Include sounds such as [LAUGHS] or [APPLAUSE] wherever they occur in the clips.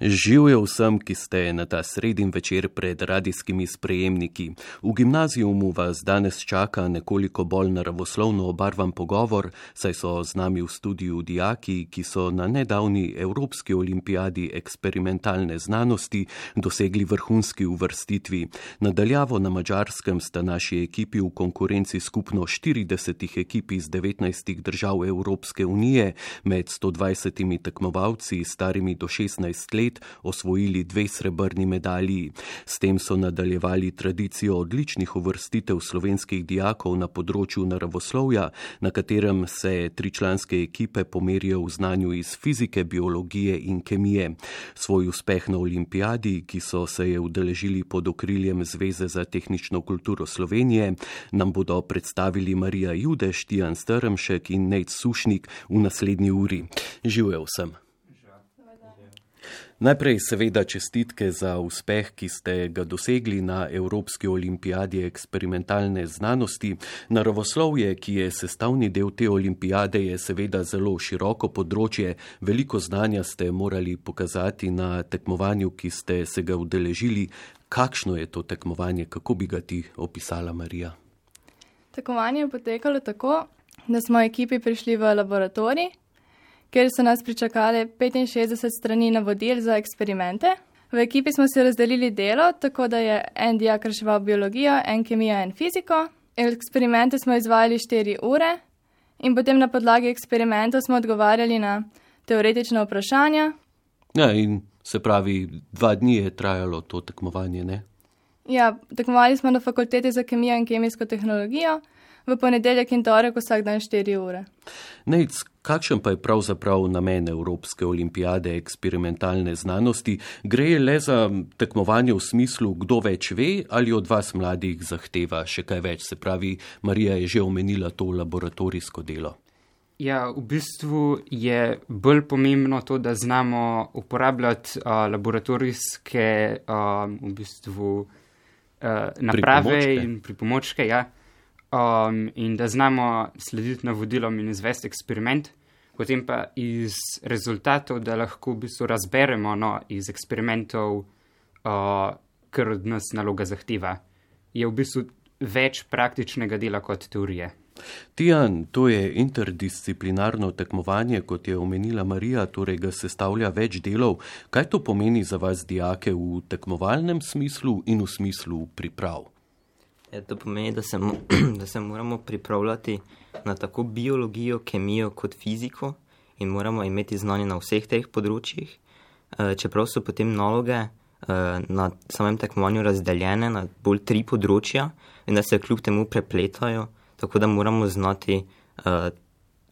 Živijo vsem, ki ste na ta sredin večer pred radijskimi sprejemniki. V gimnazijumu vas danes čaka nekoliko bolj naravoslovno obarvan pogovor, saj so z nami v studiu dijaki, ki so na nedavni Evropski olimpijadi eksperimentalne znanosti dosegli vrhunski uvrstitvi. Nadaljavo na mačarskem sta naši ekipi v konkurenci skupno 40 ekip iz 19 držav Evropske unije, med 120 tekmovalci starimi do 16 let osvojili dve srebrni medalji. S tem so nadaljevali tradicijo odličnih uvrstitev slovenskih dijakov na področju naravoslovja, na katerem se tričlanske ekipe pomerijo v znanju iz fizike, biologije in kemije. Svoj uspeh na olimpijadi, ki so se je udeležili pod okriljem Zveze za tehnično kulturo Slovenije, nam bodo predstavili Marija Judeš, Tijan Strmšek in Nec Sušnik v naslednji uri. Živijo vsem. Najprej seveda čestitke za uspeh, ki ste ga dosegli na Evropski olimpijadi eksperimentalne znanosti. Naravoslovje, ki je sestavni del te olimpijade, je seveda zelo široko področje. Veliko znanja ste morali pokazati na tekmovanju, ki ste se ga udeležili. Kakšno je to tekmovanje, kako bi ga ti opisala Marija? Tekmovanje je potekalo tako, da smo ekipi prišli v laboratorij, kjer so nas pričakali 65 strani navodil za eksperimente. V ekipi smo se razdelili delo, tako da je en dijak reševal biologijo, en kemijo, en fiziko. Eksperimente smo izvajali 4 ure in potem na podlagi eksperimentov smo odgovarjali na teoretična vprašanja. Ja, in se pravi, dva dni je trajalo to tekmovanje, ne? Ja, tekmovali smo na fakulteti za kemijo in kemijsko tehnologijo, v ponedeljek in torek vsak dan 4 ure. Nec, kakšen pa je pravzaprav namen Evropske olimpijade eksperimentalne znanosti? Gre le za tekmovanje v smislu, kdo več ve ali od vas mladih zahteva še kaj več? Se pravi, Marija je že omenila to laboratorijsko delo. Ja, v bistvu je bolj pomembno to, da znamo uporabljati uh, laboratorijske uh, v bistvu, uh, naprave Pripomočke. in pripomočke, ja, um, in da znamo slediti navodilom in izvesti eksperiment, potem pa iz rezultatov, da lahko v bistvu razberemo no, iz eksperimentov, uh, kar od nas naloga zahteva. Je v bistvu več praktičnega dela kot teorije. Tijan, to je interdisciplinarno tekmovanje, kot je omenila Marija, torej ga sestavlja več delov. Kaj to pomeni za vas, dijake, v tekmovalnem smislu in v smislu priprav? Ja, to pomeni, da se, [CLEARS THROAT] da se moramo pripravljati na tako biologijo, kemijo kot fiziko in moramo imeti znanje na vseh teh področjih. Eh, Čeprav so potem naloge eh, na samem tekmovanju razdeljene na bolj tri področja in da se kljub temu prepletajo, tako da moramo znati eh,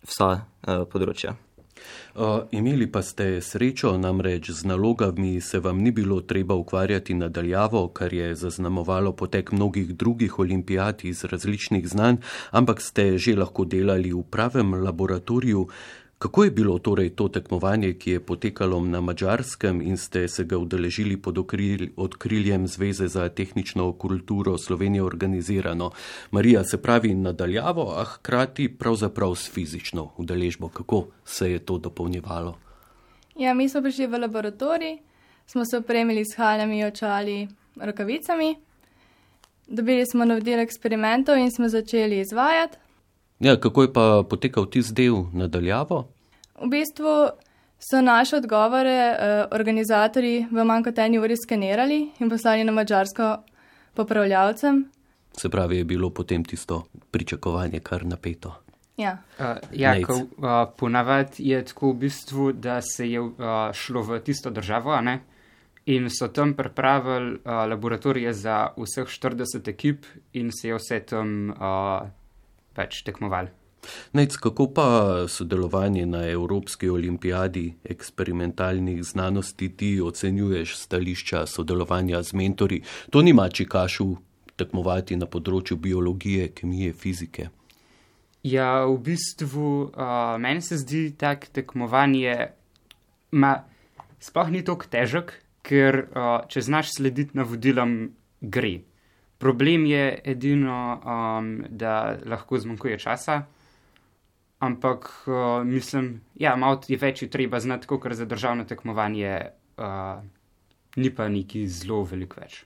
vsa področja. Uh, imeli pa ste srečo, namreč z nalogami se vam ni bilo treba ukvarjati nadaljavo, kar je zaznamovalo potek mnogih drugih olimpijad iz različnih znanj, ampak ste že lahko delali v pravem laboratoriju. Kako je bilo torej to tekmovanje, ki je potekalo na mačarskem in ste se ga udeležili pod okril, odkriljem Zveze za tehnično kulturo Slovenije organizirano? Marija se pravi nadaljavo, a hkrati pravzaprav s fizično udeležbo. Kako se je to dopolnjevalo? Ja, mi smo prišli v laboratorij, smo se opremili s haljami, očali, rokavicami, dobili smo navodila eksperimentov in smo začeli izvajati. Ja, kako je pa potekal tisti del nadaljavo? V bistvu so naše odgovore eh, organizatorji v manj kot eni uri skenirali in poslali na mačarsko popravljavcem. Se pravi, je bilo potem tisto pričakovanje kar napeto. Ja. Uh, ja, Nejc. ko, uh, ponavadi je tako v bistvu, da se je uh, šlo v tisto državo a ne, in so tam pripravili uh, laboratorije za vseh 40 ekip in se je vse tam uh, pač tekmovali. Nec, kako pa sodelovanje na Evropski olimpijadi eksperimentalnih znanosti ti ocenjuješ stališča sodelovanja z mentori? To ni mači kašu tekmovati na področju biologije, kemije, fizike. Ja, v bistvu uh, meni se zdi tak tekmovanje, ma, sploh ni tako težek, ker uh, če znaš slediti navodilom, gre. Problem je edino, um, da lahko zmanjkuje časa, ampak uh, mislim, ja, malo je več je treba znati, kot za državno tekmovanje, uh, ni pa neki zelo veliko več.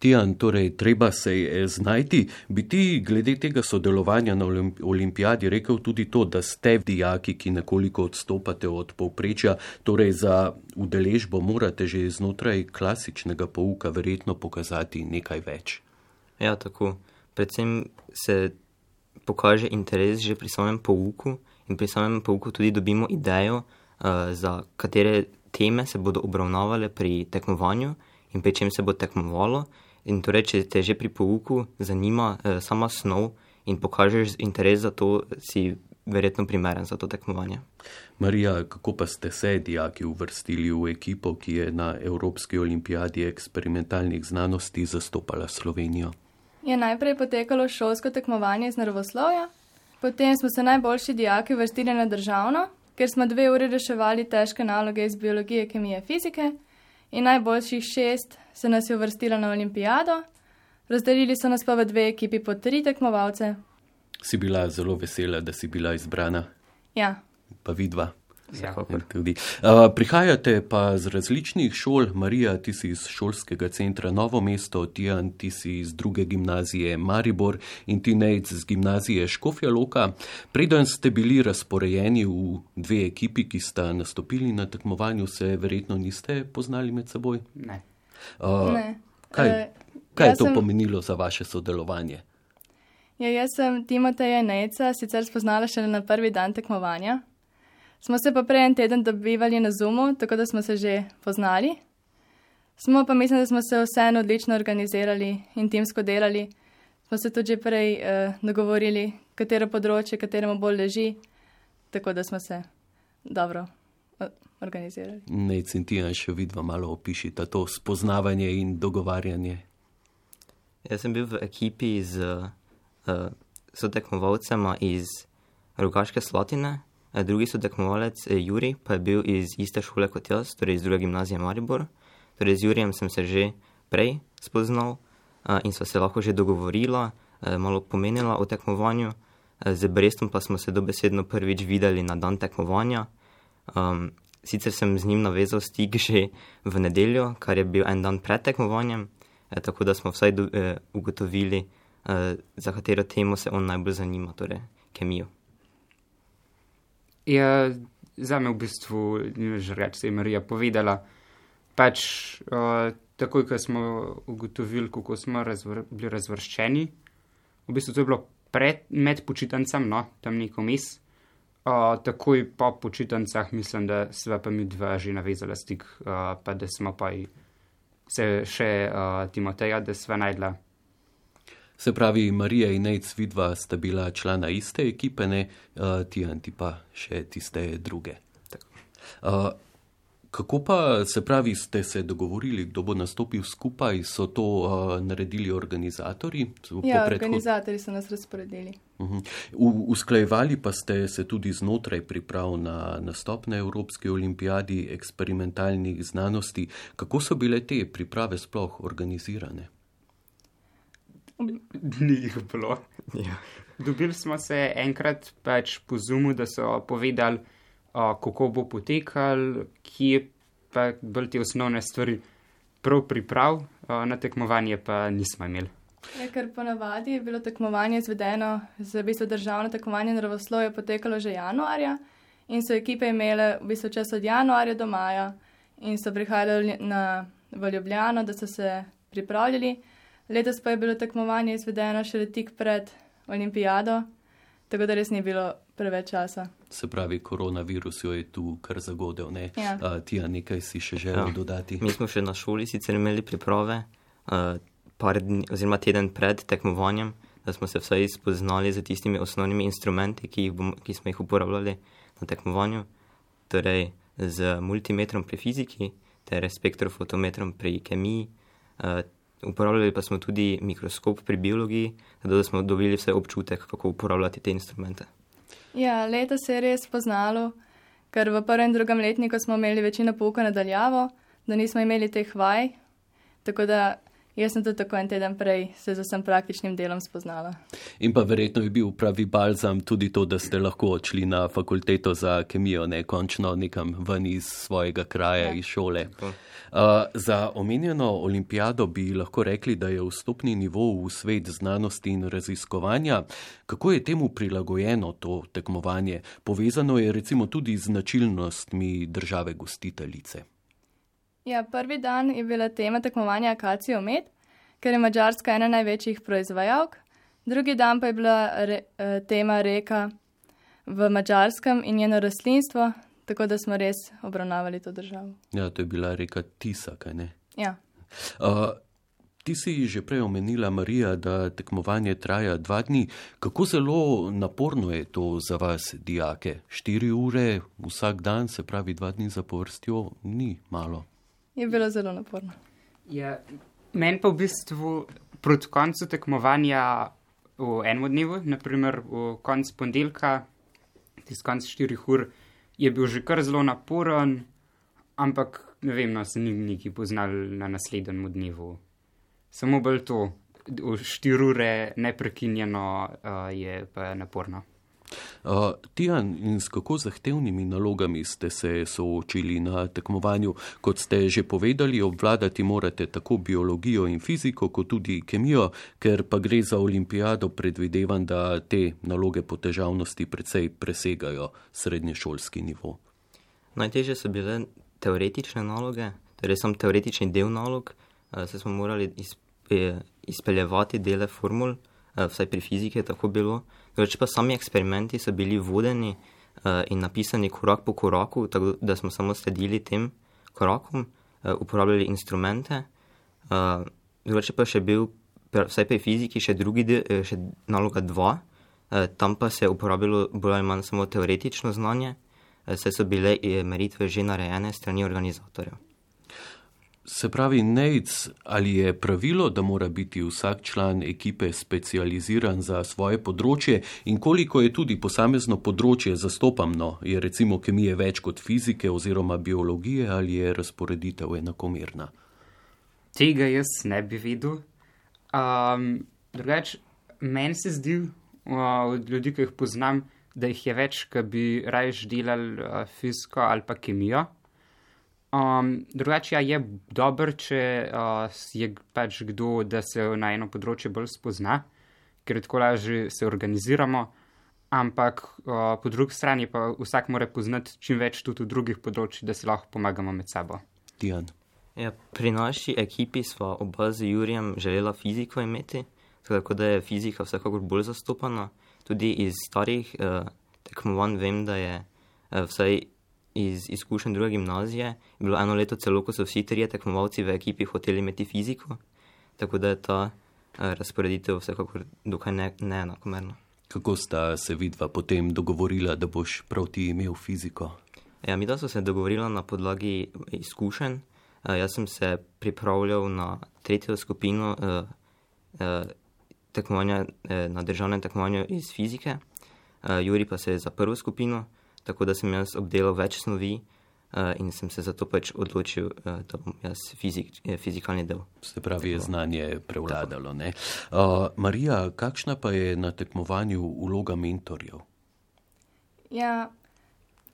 Tijan, torej, treba se je znajti. Bi ti glede tega sodelovanja na olimp olimpijadi rekel tudi to, da ste dijaki, ki nekoliko odstopate od povprečja, torej za udeležbo morate že znotraj klasičnega pouka verjetno pokazati nekaj več. Ja, tako. Predvsem se pokaže interes že pri samem pouku in pri samem pouku tudi dobimo idejo, uh, za katere teme se bodo obravnavale pri tekmovanju in pri čem se bo tekmovalo. In torej, če te že pri pouku zanima uh, sama snov in pokažeš interes za to, si verjetno primeren za to tekmovanje. Marija, kako pa ste se, dijaki, uvrstili v ekipo, ki je na Evropski olimpijadi eksperimentalnih znanosti zastopala Slovenijo? Je najprej potekalo šolsko tekmovanje iz naravoslovja, potem smo se najboljši dijaki vrstili na državno, ker smo dve uri reševali težke naloge iz biologije, kemije, fizike, in najboljših šest se nas je uvrstilo na olimpijado, razdelili so nas pa v dve ekipi po tri tekmovalce. Si bila zelo vesela, da si bila izbrana, Ja, pa vidva. Vsekakor. Tudi. Uh, prihajate pa z različnih šol, Marija, ti si iz šolskega centra Novo mesto, Tijan, ti si iz druge gimnazije Maribor in ti Nejc z gimnazije Škofja Loka. Preden ste bili razporejeni v dve ekipi, ki sta nastopili na tekmovanju, se verjetno niste poznali med seboj. Ne. Uh, ne. Kaj, Eh, kaj je jaz to sem- pomenilo za vaše sodelovanje? Ja, jaz sem Timoteja Nejca sicer spoznala šele na prvi dan tekmovanja. Smo se pa prej en teden dobivali na Zoomu, tako da smo se že poznali. Smo pa mislim, da smo se vseeno odlično organizirali in timsko delali. Smo se tudi že prej uh, dogovorili, katero področje, kateremu bolj leži, tako da smo se dobro uh, organizirali. Nejc in Tijan, še vidva malo opišita to spoznavanje in dogovarjanje. Jaz sem bil v ekipi z uh, sotekmovalcema iz Rogaške Slatine, eh, drugi sotekmovalec eh, Juri pa je bil iz iste šole kot jaz, torej iz druge gimnazije Maribor. Torej z Jurijem sem se že prej spoznal in sva se lahko že dogovorila, malo pomenila o tekmovanju. Z Brestom pa smo se dobesedno prvič videli na dan tekmovanja. Um, sicer sem z njim navezal stik že v nedeljo, kar je bil en dan pred tekmovanjem, eh, tako da smo vsaj do, eh, ugotovili, eh, za katero temo se on najbolj zanima, torej kemijo. Ja, za me v bistvu ni že reči, se je Marija povedala. Pač uh, takoj, ko smo ugotovili, kako smo razvr bili razvrščeni, v bistvu to je bilo pred, med počitnicami, no, tam neko mes. Uh, takoj po počitnicah mislim, da sva pa mi dva že navezala stik, uh, pa da smo pa se še uh, Timoteja, da sva najdla. Se pravi, Marija in Nejc vidva sta bila člana iste ekipe, ne uh, ti pa še tiste druge. Uh, kako pa se pravi, ste se dogovorili, kdo bo nastopil skupaj, so to uh, naredili organizatorji? po Ja, organizatorji so nas razporedili. Mhm. U- Usklajevali pa ste se tudi znotraj priprav na nastop na Evropski olimpijadi eksperimentalnih znanosti. Kako so bile te priprave sploh organizirane? Ni jih bilo. Ja. Dobili smo se enkrat pač po Zoomu, da so povedali, uh, kako bo potekal, kje pa bolj te osnovne stvari. Prav priprav uh, na tekmovanje pa nismo imeli. Ja, ker ponavadi je bilo tekmovanje izvedeno, za v bistvu državno tekmovanje naravoslovja potekalo že januarja in so ekipe imele v bistvu čas od januarja do maja in so prihajali na, v Ljubljano, da so se pripravljali. Letos pa je bilo tekmovanje izvedeno šele tik pred olimpijado, tako da res ni bilo preveč časa. Se pravi, koronavirus jo je tu kar zagodel. Ne? Ja. A, Tija, nekaj si še želel Ja. dodati? Mi smo še na šoli sicer imeli priprave, uh, par dni, oziroma teden pred tekmovanjem, da smo se vsaj spoznali z tistimi osnovnimi instrumenti, ki, jih bom, ki smo jih uporabljali na tekmovanju, torej z multimetrom pri fiziki ter spektrofotometrom pri kemiji. Uh, uporabljali pa smo tudi mikroskop pri biologiji, zato smo dobili vse občutek, kako uporabljati te instrumente. Ja, letos se je res poznalo, ker v prvem in drugem letniku smo imeli večino pouka nadaljavo, da nismo imeli teh vaj. Tako da, Jaz sem tudi tako en teden prej se z vsem praktičnim delom spoznala. In pa verjetno je bil pravi balzam tudi to, da ste lahko odšli na fakulteto za kemijo, ne končno nekam ven iz svojega kraja, iz šole. Uh, za omenjeno olimpijado bi lahko rekli, da je vstopni nivo v svet znanosti in raziskovanja. Kako je temu prilagojeno to tekmovanje? Povezano je recimo tudi z značilnostmi države gostiteljice. Ja, prvi dan je bila tema tekmovanja Akacijo med, ker je Mačarska ena največjih proizvajalk, drugi dan pa je bila re, eh, tema reka v Mačarskem in njeno rastlinstvo, tako da smo res obravnavali to državo. Ja, to je bila reka Tisa, kaj ne? Ja. Uh, ti si že prej omenila, Marija, da tekmovanje traja dva dni. Kako zelo naporno je to za vas, dijake? Štiri ure vsak dan, se pravi dva dni zapovrstjo, ni malo je bilo zelo naporno. Ja, Meni pa v bistvu proti koncu tekmovanja v enem dnevu, naprimer v koncu ponedeljka, tisti konc štirih ur, je bil že kar zelo naporen, ampak ne vem, no se ni neki poznal na naslednjem dnevu. Samo bolj to, v štiri ure neprekinjeno uh, je pa naporno. Uh, Tijan, in s kako zahtevnimi nalogami ste se soočili na tekmovanju? Kot ste že povedali, obvladati morate tako biologijo in fiziko, kot tudi kemijo, ker pa gre za olimpijado, predvidevam, da te naloge po težavnosti precej presegajo srednješolski nivo. Najtežje so bile teoretične naloge, torej sem teoretični del nalog, se smo morali izpeljevati dele formul, vsaj pri fiziki je tako bilo. Drugače pa sami eksperimenti so bili vodeni uh, in napisani korak po koraku, tako da smo samo sledili tem korakom, uh, uporabljali instrumente. Uh, drugače pa še bil, vsaj pri fiziki, še drugi del, še naloga dva, uh, tam pa se je uporabljalo bolj ali manj samo teoretično znanje, uh, saj so bile meritve že narejene strani organizatorjev. Se pravi, Nec, ali je pravilo, da mora biti vsak član ekipe specializiran za svoje področje in koliko je tudi posamezno področje zastopano, je recimo kemije več kot fizike oziroma biologije ali je razporeditev enakomerna? Tega jaz ne bi videl. Um, drugač, meni se zdi, uh, od ljudi, ki jih poznam, da jih je več, ki bi raje delali uh, fiziko ali pa kemijo. Um, drugače ja, je dobro, če uh, je pač kdo, da se na eno področje bolj spozna, ker tako lažje se organiziramo, ampak uh, po drugi strani pa vsak mora poznati čim več tudi v drugih področjih, da si lahko pomagamo med sabo. Dijan. Ja, pri naši ekipi smo oba z Jurijem želela fiziko imeti, tako da je fizika vsekakor bolj zastopana. Tudi iz starih uh, tekmovanj vem, da je uh, vsaj iz izkušenj druge gimnazije. Je bilo eno leto celo, ko so vsi trije tekmovalci v ekipi hoteli imeti fiziko, tako da je ta eh, razporeditev vsekakor dokaj neenakomerna. Ne Kako sta se vidva potem dogovorila, da boš prav ti imel fiziko? Ja, mi da so se dogovorila na podlagi izkušenj. Uh, jaz sem se pripravljal na tretjo skupino uh, uh, tekmovanja, uh, na državnem tekmovanju iz fizike, uh, Juri pa se je za prvo skupino tako da sem jaz obdelal več snovi uh, in sem se zato pač odločil, uh, da bom jaz fizik, eh, fizikalni del. Se pravi, je znanje prevladalo. Uh, Marija, kakšna pa je na tekmovanju vloga mentorjev? Ja,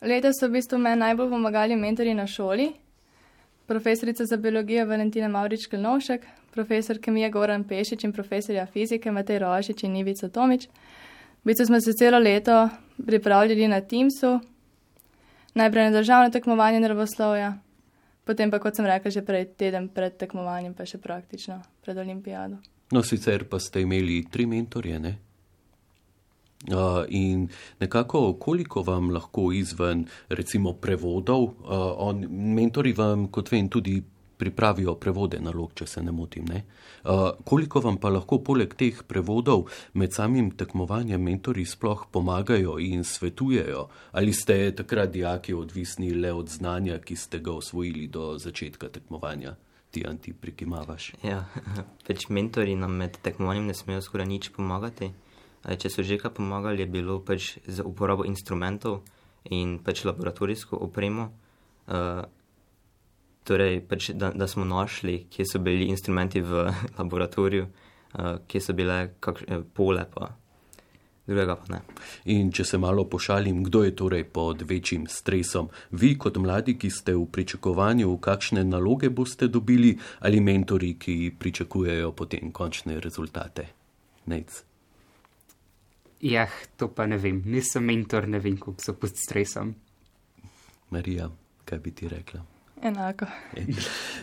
letos so v bistvu meni najbolj pomagali mentori na šoli. Profesorica za biologijo Valentina Maurič-Kelnovšek, profesor kemije Goran Pešič in profesorja fizike Matej Rožič in Ivica Tomič. V bistvu smo se celo leto pripravljali na Teamsu, najprej na državno tekmovanje naravoslovja, potem pa, kot sem rekla, že pred teden pred tekmovanjem, pa še praktično pred olimpijado. No, sicer pa ste imeli tri mentorje, ne? Uh, in nekako, koliko vam lahko izven, recimo, prevodov, uh, on, mentori vam, kot vem, tudi pripravijo prevode nalog, če se ne motim. Ne? Uh, koliko vam pa lahko poleg teh prevodov med samim tekmovanjem mentori sploh pomagajo in svetujejo? Ali ste takrat dijaki odvisni le od znanja, ki ste ga osvojili do začetka tekmovanja? Ti anti prikimavaš. Ja, [LAUGHS] več mentori nam med tekmovanjem ne smejo skoraj nič pomagati. Če so že kaj pomagali, je bilo pač za uporabo instrumentov in pač laboratorijsko opremo. Torej, pač, da, da smo našli, kje so bili instrumenti v [LAUGHS] laboratoriju, uh, kje so bile kak, eh, pole, pa drugega pa ne. In če se malo pošalim, kdo je torej pod večjim stresom? Vi kot mladi, ki ste v pričakovanju, kakšne naloge boste dobili, ali mentori, ki pričakujejo potem končne rezultate? Nec. Ja, to pa ne vem. Nisem mentor, ne vem, kako so pod stresom. Marija, kaj bi ti rekla? Enako.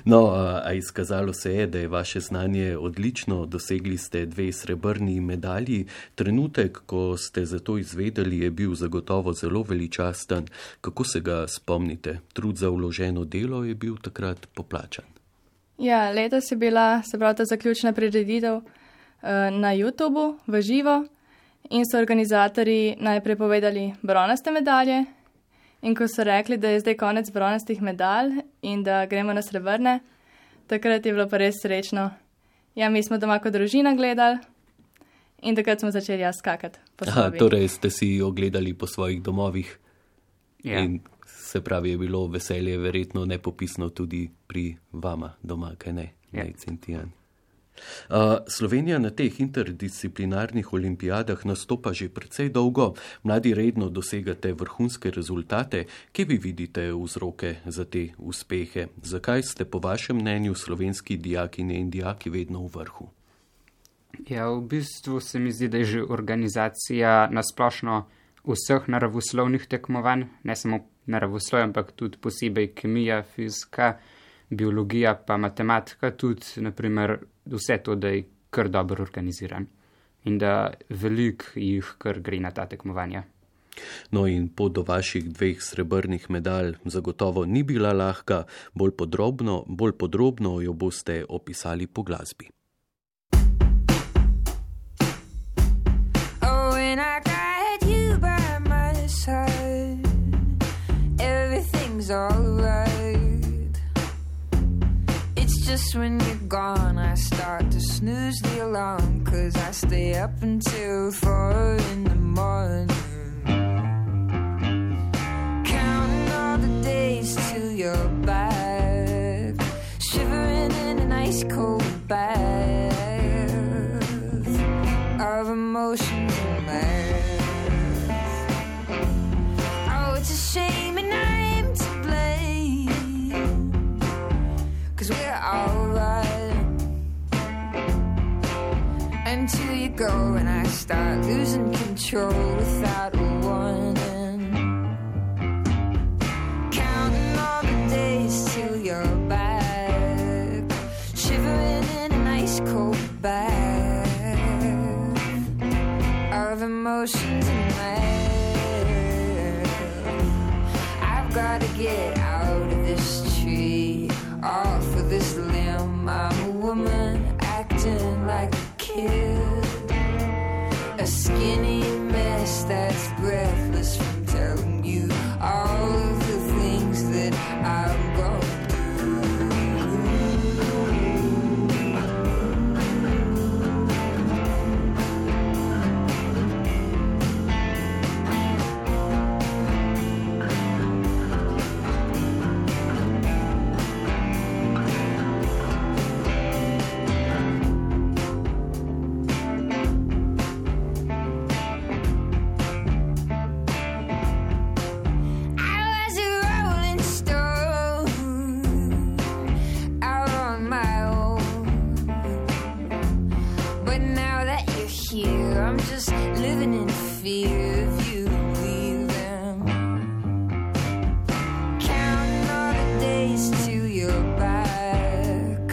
No, a, izkazalo se je, da je vaše znanje odlično, dosegli ste dve srebrni medalji. Trenutek, ko ste za to izvedeli, je bil zagotovo zelo veličasten. Kako se ga spomnite? Trud za vloženo delo je bil takrat poplačan. Ja, letos je bila, se pravi, ta zaključna prireditev uh, na YouTubu v živo in so organizatori najprej povedali bronaste medalje, In ko so rekli, da je zdaj konec bronastih medalj in da gremo na srebrne, takrat je bilo pa res srečno. Ja, mi smo doma kot družina gledali in takrat smo začeli jaz skakati. Aha, torej ste si ogledali po svojih domovih. Ja. In se pravi, je bilo veselje verjetno nepopisno tudi pri vama doma, kaj ne, Ja. ne, Cintijan. Slovenija na teh interdisciplinarnih olimpijadah nastopa že precej dolgo, mladi redno dosegate vrhunske rezultate. Kje vi vidite vzroke za te uspehe? Zakaj ste po vašem mnenju slovenski dijakine in dijaki vedno v vrhu? Ja, v bistvu se mi zdi, da je že organizacija nasplošno vseh naravoslovnih tekmovanj, ne samo naravoslovja, ampak tudi posebej kemija, fizika, biologija, pa matematika, tudi naprimer vse to, da je kar dobro organiziran in da velik jih kar gre na ta tekmovanja. No in pot do vaših dveh srebrnih medalj zagotovo ni bila lahka, bolj podrobno, bolj podrobno jo boste opisali po glasbi. Oh, when just when you're gone, I start to snooze the alarm, cause I stay up until four in the morning. Counting all the days till you're back, shivering in an ice cold bath of emotions until you go and I start losing control without a warning. Counting all the days till you're back, shivering in an ice cold bath of emotions and math. I've gotta get out of this tree, off of this limb. I'm a woman acting like skinny here, I'm just living in fear of you leaving. Counting all the days back,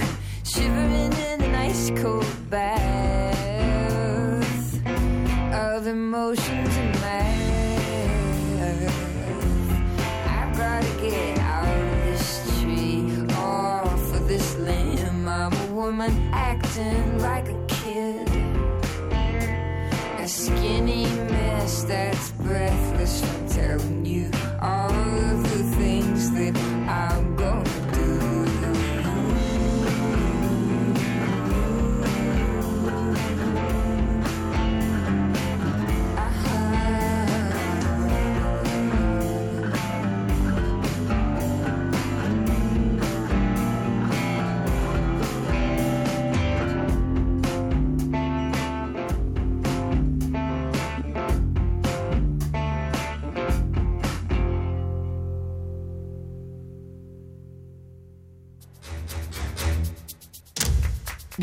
shivering in an ice cold bath of emotions and math. I've gotta get out of this tree, off of this limb. I'm a woman acting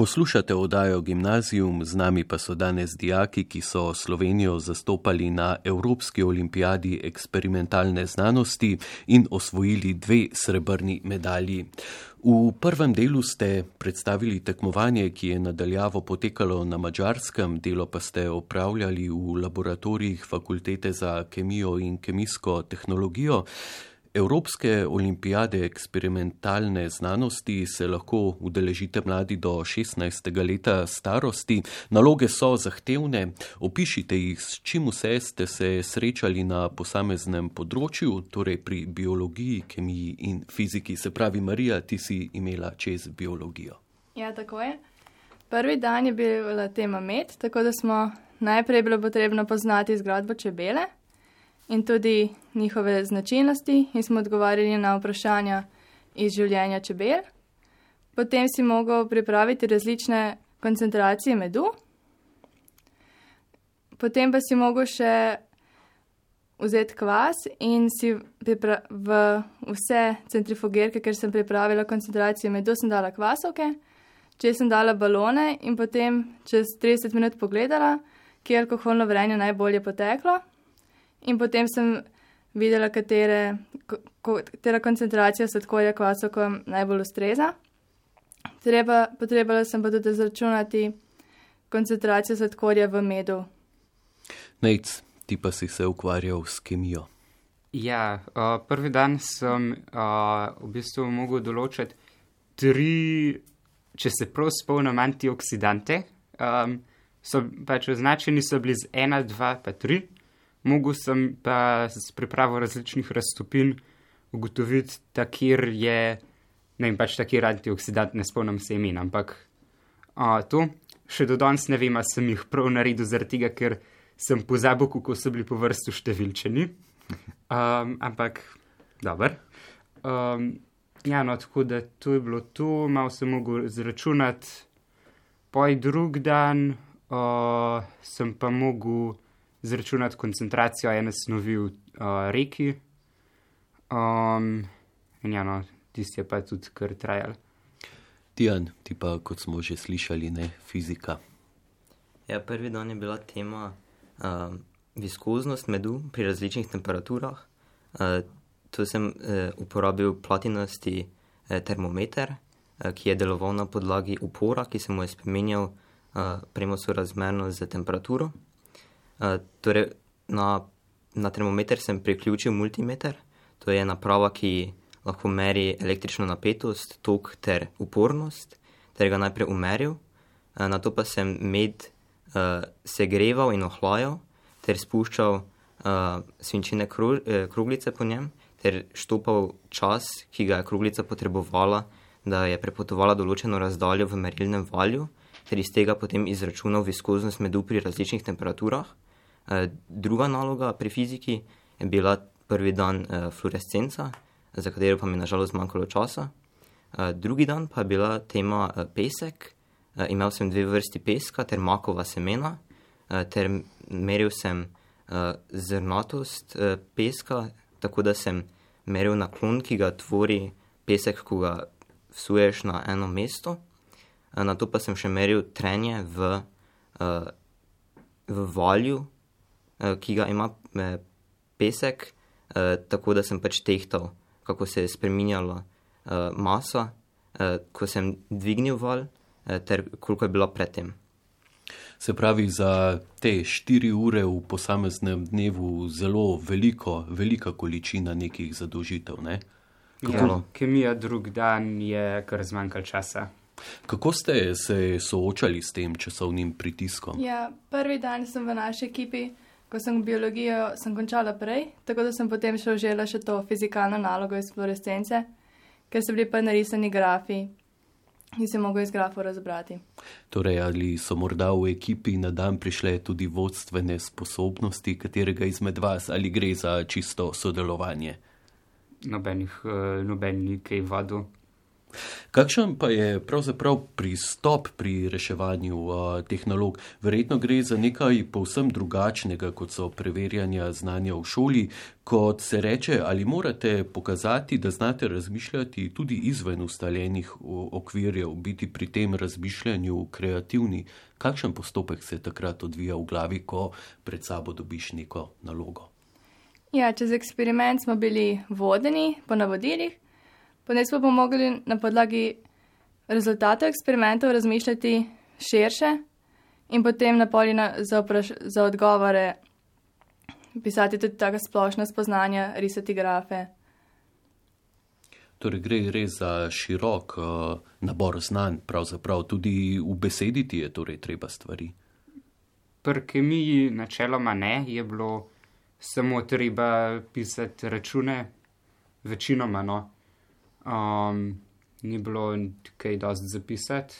Poslušate oddajo Gimnazijum, z nami pa so danes dijaki, ki so Slovenijo zastopali na Evropski olimpijadi eksperimentalne znanosti in osvojili dve srebrni medalji. V prvem delu ste predstavili tekmovanje, ki je nadaljavo potekalo na mačarskem, delo pa ste opravljali v laboratorijih Fakultete za kemijo in kemijsko tehnologijo. Evropske olimpijade eksperimentalne znanosti se lahko udeležite mladi do 16. leta starosti. Naloge so zahtevne, opišite jih, s čim vse ste se srečali na posameznem področju, torej pri biologiji, kemiji in fiziki. Se pravi, Marija, ti si imela čez biologijo. Ja, tako je. Prvi dan je bila tema med, tako da smo najprej bilo potrebno poznati zgradbo čebele in tudi njihove značilnosti in smo odgovarjali na vprašanja iz življenja čebel. Potem si mogel pripraviti različne koncentracije medu, potem pa si mogel še vzeti kvas in si v vse centrifugerke, ker sem pripravila koncentracijo medu, sem dala kvasovke, če sem dala balone in potem čez 30 minut pogledala, kje je alkoholno vrenje najbolje poteklo. In potem sem videla, katere, katera koncentracija sladkorja kvasovkom najbolj ustreza. Treba, potrebala sem pa tudi izračunati koncentracijo sladkorja v medu. Nec, ti pa si se ukvarjal s kemijo. Ja, uh, prvi dan sem uh, v bistvu mogel določiti tri, če se prav spomnim, antioksidante. Um, so pač označeni so bili z ena, dva, pa tri. Mogel sem pa s pripravo različnih raztopin ugotoviti, da kjer je, ne vem, pač takir antioksidant, ne spomnim se imen, ampak uh, to še do danes ne vem, ali sem jih prav naredil zaradi tega, ker sem pozabil, kako so bili po vrstu številčeni. Um, ampak, dobro. Um, ja, no, tako da to je bilo to, malo sem mogel zračunati. Poj drug dan uh, sem pa mogel zračunati koncentracijo ene snovi v uh, reki. Um, in ja, no, tisti je pa tudi kar trajal. Tijan, ti pa, kot smo že slišali, ne fizika. Ja, prvi dan je bila tema uh, viskoznost medu pri različnih temperaturah. Uh, tu sem uh, uporabil platinasti uh, termometer, uh, ki je deloval na podlagi upora, ki se mu je spremenjal uh, premo sorazmerno z temperaturo. Uh, torej, na, na termometer sem priključil multimeter, to je naprava, ki lahko meri električno napetost, tok ter upornost, ter ga najprej umeril, uh, na to pa sem med uh, segreval in ohlajal, ter spuščal uh, svinčene kru, eh, kruglice po njem, ter štopal čas, ki ga je kruglica potrebovala, da je prepotovala določeno razdaljo v merilnem valju, ter iz tega potem izračunal viskoznost medu pri različnih temperaturah. Uh, druga naloga pri fiziki je bila prvi dan uh, fluorescenca, za katero pa mi je nažalost manjkalo časa. Uh, drugi dan pa je bila tema pesek. Imel sem dve vrsti peska ter makova semena, ter meril sem zrnatost peska, tako da sem meril naklon, ki ga tvori pesek, ko ga vsuješ na eno mesto. Na to pa sem še meril trenje v, v valju, ki ga ima uh, pesek, uh, tako da sem pač tehtal, kako se je spremenjala uh, masa, ko sem dvignil val, ter koliko je bila predtem. Se pravi, za te štiri ure v posameznem dnevu zelo veliko, velika količina nekih zadolžitev. Ne? Ja, kemija drug dan je kar zmanjkalo časa. Kako ste se soočali s tem časovnim pritiskom? Ja, prvi dan sem v naši ekipi, ko sem biologijo sem končala prej, tako da sem potem še užela še to fizikalno nalogo iz fluorescence, ker so bili pa narisani grafi in se mogel iz grafov razbrati. Torej, ali so morda v ekipi na dan prišle tudi vodstvene sposobnosti katerega izmed vas, ali gre za čisto sodelovanje? Nobenih, uh, noben ni kaj vadu. Kakšen pa je pravzaprav pristop pri reševanju uh, teh nalog? Verjetno gre za nekaj povsem drugačnega, kot so preverjanja znanja v šoli, kot se reče, ali morate pokazati, da znate razmišljati tudi izven ustaljenih okvirjev, biti pri tem razmišljanju kreativni. Kakšen postopek se takrat odvija v glavi, ko pred sabo dobiš neko nalogo? Ja, čez eksperiment smo bili vodeni po navodilih. Potem smo pa mogli na podlagi rezultatov eksperimentov razmišljati širše in potem na polina za, za odgovore pisati tudi taka splošna spoznanja, risati grafe. Torej, gre res za širok uh, nabor znanj, pravzaprav tudi v besediti je torej treba stvari. Pri kemiji načeloma ne, je bilo samo treba pisati račune, večinoma no. Um, ni bilo kaj dosti zapisati.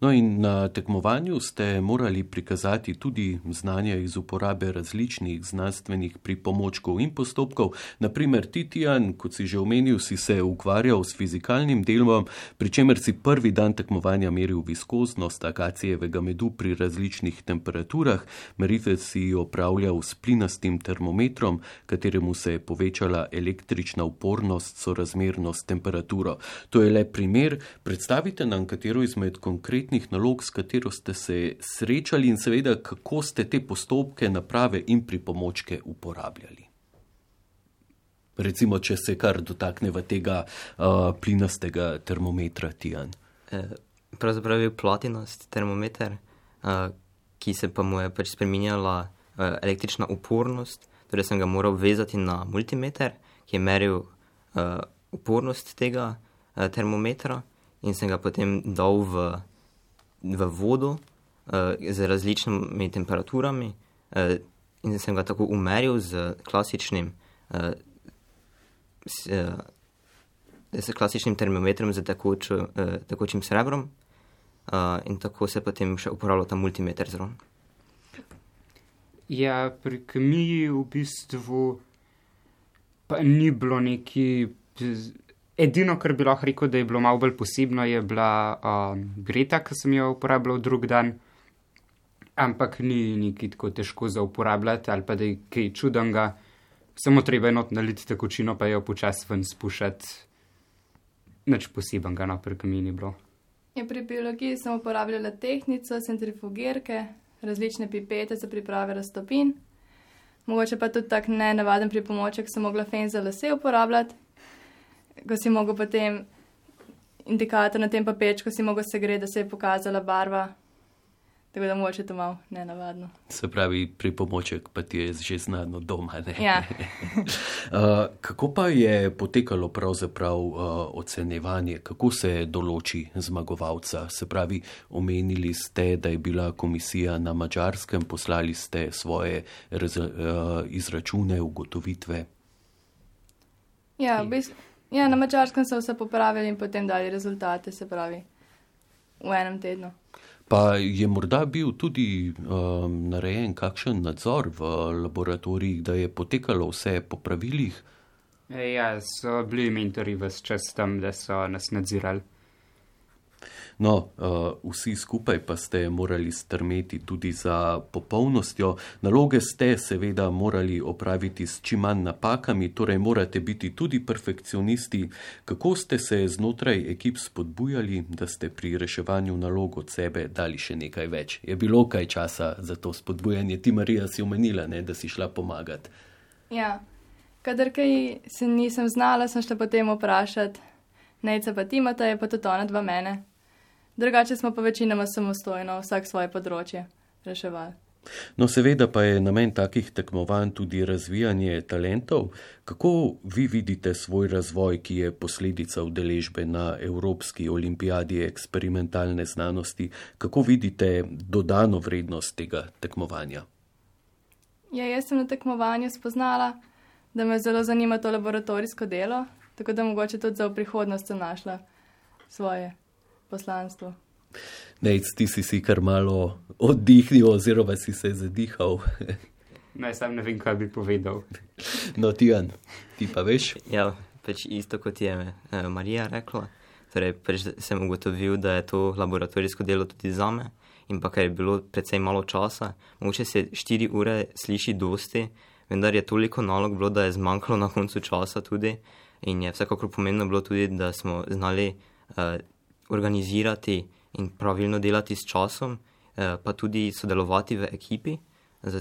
No, in na tekmovanju ste morali prikazati tudi znanja iz uporabe različnih znanstvenih pripomočkov in postopkov. Naprimer, Titijan, kot si že omenil, si se ukvarjal s fizikalnim delom, pri čemer si prvi dan tekmovanja meril viskoznost akacijevega medu pri različnih temperaturah, meritve si opravljal s plinastim termometrom, kateremu se je povečala električna upornost sorazmerno s temperaturo. To je le primer, predstavite nam katero izmed konkretnih konkretnih nalog, s katero ste se srečali in seveda, kako ste te postopke, naprave in pripomočke uporabljali. Recimo, če se kar dotakneva tega uh, plinastega termometra, Tijan. E, pravzaprav je platinast termometer, uh, ki se pa mu je pač spremenjala uh, električna upornost. Torej, sem ga moral vezati na multimeter, ki je meril uh, upornost tega uh, termometra, in sem ga potem dal v v vodo uh, z različnimi temperaturami uh, in sem ga tako umeril z klasičnim, uh, s, uh, s klasičnim termometrom z tekočo, uh, tekočim srebrom uh, in tako se potem še uporabljal ta multimeter zraven. Ja, pri kemiji v bistvu pa ni bilo neki Edino, kar bi lahko rekel, da je bilo malo bolj posebno, je bila um, Greta, ki sem jo uporabljal drug dan, ampak ni neki tako težko za uporabljati ali pa da je kaj čudenga, samo treba enot naliti tekočino, pa jo počasi ven spuščati. Nič posebenega, no, pri kamini bilo. Ja, pri biologiji sem uporabljala tehnico, centrifugirke, različne pipete za priprave raztopin. Mogoče pa tudi tak nenavaden pripomoček sem mogla fen za lase uporabljati ko si mogel potem indikator na tem papečku, si mogel se gre, da se je pokazala barva. Tako da moče to malo nenavadno. Se pravi, pri pomoček pa ti je že znano doma. Ja. [LAUGHS] uh, kako pa je potekalo pravzaprav uh, ocenjevanje, kako se določi zmagovalca? Se pravi, omenili ste, da je bila komisija na mačarskem, poslali ste svoje raz, uh, izračune, ugotovitve. Ja, v bistvu. Ja, na mačarskem so vse popravili in potem dali rezultate, se pravi, v enem tednu. Pa je morda bil tudi um, narejen kakšen nadzor v laboratorijih, da je potekalo vse po pravilih? Ja, so bili mentori vse čas tam, da so nas nadzirali. No, uh, vsi skupaj pa ste morali strmeti tudi za popolnostjo. Naloge ste seveda morali opraviti s čim manj napakami, torej morate biti tudi perfekcionisti. Kako ste se znotraj ekip spodbujali, da ste pri reševanju nalog od sebe dali še nekaj več? Je bilo kaj časa za to spodbujanje? Ti, Marija, si omenila, ne, da si šla pomagati. Ja, kadar kaj se nisem znala, sem šla potem vprašati. Nejca pa Timata je pa tudi ona dva mene. Drugače smo pa večinoma samostojno, vsak svoje področje reševali. No, seveda pa je namen takih tekmovanj tudi razvijanje talentov. Kako vi vidite svoj razvoj, ki je posledica udeležbe na Evropski olimpijadi eksperimentalne znanosti? Kako vidite dodano vrednost tega tekmovanja? Ja, jaz sem na tekmovanju spoznala, da me zelo zanima to laboratorijsko delo, tako da mogoče tudi za prihodnost sem našla svoje poslanstvo. Ne, ti si si kar malo oddihnil, oziroma si se zadihal. [LAUGHS] Ne, sam ne vem, kaj bi povedal. [LAUGHS] No, Tijan, ti pa veš. Ja, pač isto kot je uh, Marija rekla. Torej, pač sem ugotovil, da je to laboratorijsko delo tudi za me in pa ker je bilo predvsej malo časa, mogoče se 4 ure sliši dosti, vendar je toliko nalog bilo, da je zmanjkalo na koncu časa tudi in je vsekakor pomembno bilo tudi, da smo znali uh, organizirati in pravilno delati s časom, uh, pa tudi sodelovati v ekipi, za,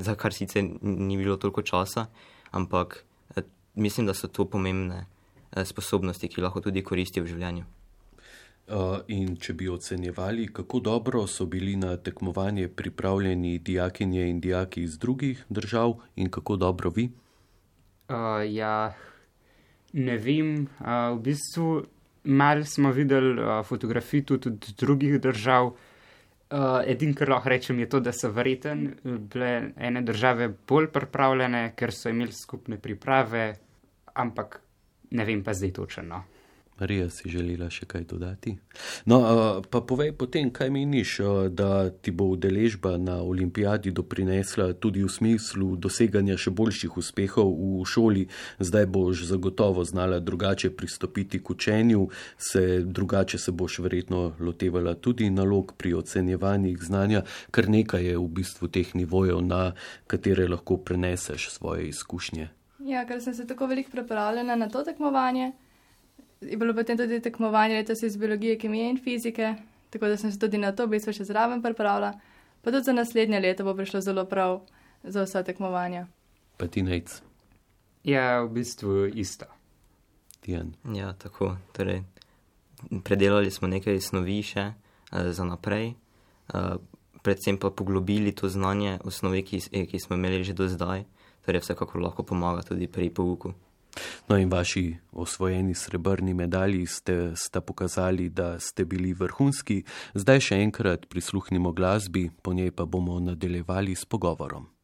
za kar sicer ni bilo toliko časa, ampak uh, mislim, da so to pomembne uh, sposobnosti, ki lahko tudi koristijo v življenju. In če bi ocenjevali, kako dobro so bili na tekmovanje pripravljeni dijakinje in dijaki iz drugih držav, in kako dobro vi? Uh, ja, ne vem. Uh, v bistvu malo smo videli uh, fotografij tudi od drugih držav. Uh, Edino, kar lahko rečem, je to, da so verjeten bile ene države bolj pripravljene, ker so imeli skupne priprave, ampak ne vem pa zdaj točno. Marija si želela še kaj dodati. No, pa povej potem, kaj meniš, da ti bo udeležba na olimpijadi doprinesla tudi v smislu doseganja še boljših uspehov v šoli. Zdaj boš zagotovo znala drugače pristopiti k učenju, se drugače se boš verjetno lotevala tudi nalog pri ocenjevanjih znanja, kar nekaj je v bistvu teh nivojev, na katere lahko preneseš svoje izkušnje. Ja, ker sem se tako veliko pripravljena na to tekmovanje je bilo potem tudi tekmovanje letos iz biologije, kemije in fizike, tako da sem se tudi na to v bistvu še zraven pripravila. Pa tudi za naslednje leto bo prišlo zelo prav za vsa tekmovanja. Pa ti nec. Ja, v bistvu isto. Tijan. Ja, tako. Torej, predelali smo nekaj snovi še uh, za naprej, uh, predvsem pa poglobili to znanje osnovi, ki, ki smo imeli že do zdaj, torej vsekakor lahko pomaga tudi pri pouku. No in vaši osvojeni srebrni medalji ste, ste pokazali, da ste bili vrhunski. Zdaj še enkrat prisluhnimo glasbi, po njej pa bomo nadaljevali s pogovorom.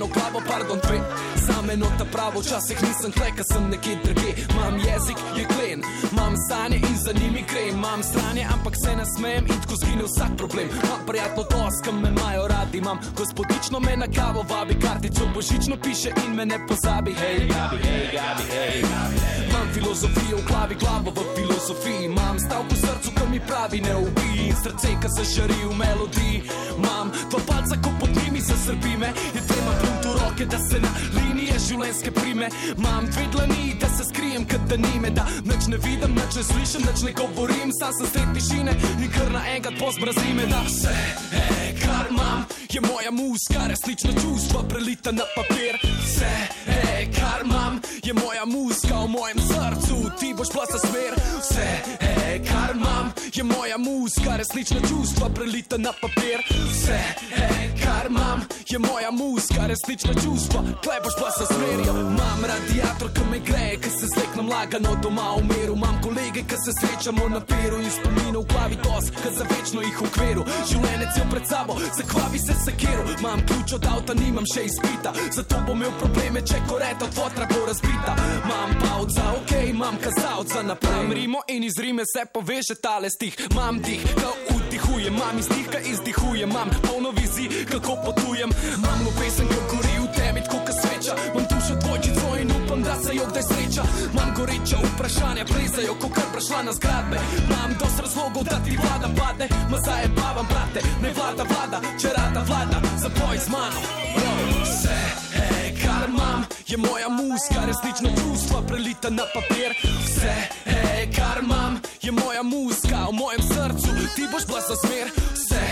Eno glavo, pardon, dve, zame nota pravo, včasih nisem kleka, sem nekje druge. Mam jezik, je klen, mam sanje in za njimi grem, mam stranje, ampak se ne smem in tako zgine vsak problem. Mam prijatno tos, kam me imajo radi, mam gospodično me na kavo vabi, kartico božično piše in me ne pozabi. Hej, gabi, hej, gabi, hej. Mam filozofijo v glavi, glavo v filozofiji, mam stavko v srcu, ki mi pravi ne ubij in srce, ki se žari v melodiji. Mam dva palca, ko pod njimi se srbi me, je tema punto roke, da se na linije življenjske prime. Mam dve dlani, da se skrijem, kad da nime, da nič ne vidim, nič ne slišim, nič ne govorim, sam sem sred tišine in kar naenkrat pozbrazi me, da vse, e, kar imam, je moja muska, resnična čustva prelita na papir. Vse, e, kar imam, je moja muska v mojem srcu, ti boš plasa smer. Vse, e, kar imam, je moja muska, resnična čustva prelita na papir. Vse, e, kar imam, je moja muska, resnična čustva, klej boš plasa smer. Imam radiator, ki me greje, ki se sleknem lagano doma v miru. Imam kolege, ki se srečamo na peru in spominov glavi tos, ki za večno jih v okviru. Življenje cel pred sabo, zakvavi se sekiru. Imam ključ od avta, nimam še izpita, zato bom imel probleme, če koreta od fotra bo razbita. Imam pauza, ok, imam kazalca za naprej. Rimo in iz Rime se poveže tale stih, imam dih, ko vdihujem, imam iz dih, ki izdihujem, imam polno vizij, kako potujem. Imam lupesen, ko gori v temi, kot sveča, imam dušo dvojčico in da se jo kdaj sreča. Imam goreča vprašanja, prezajo, ko kar prešla na zgradbe. Imam dost razlogov, da ti vlada padne, ma zajebavam, brate, ne vlada vlada, če rada vlada, zapoj z mano. Vse, hej, kar imam, je moja muska, resnična čustva prelita na papir. Vse, hej, kar imam, je moja muska v mojem srcu, ti boš bila za smer. Vse,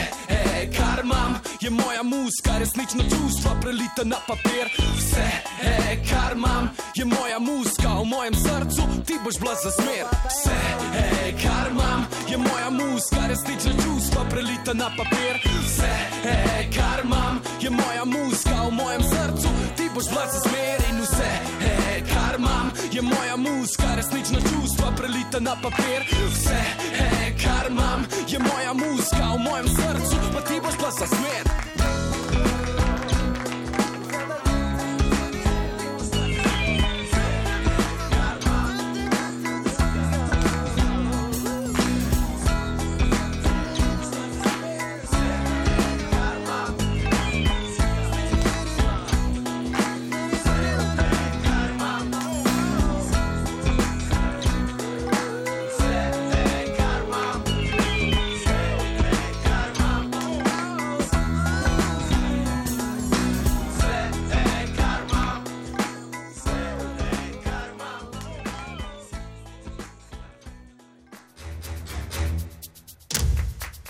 hej, kar imam, je moja muska, resnična čustva prelita na papir. Vse, hej, kar imam, je moja muska v mojem srcu, ti boš bila za smer. Vse, hej, kar imam, je moja muska, resnična čustva prelita na papir. Vse, hej, kar imam, je moja muska v mojem srcu, ti boš bila za smer in vse, hej, kar imam, je moja muska, resnična čustva prelita na papir. Vse, hej, kar imam, je moja muska v mojem srcu, pa ti boš bila za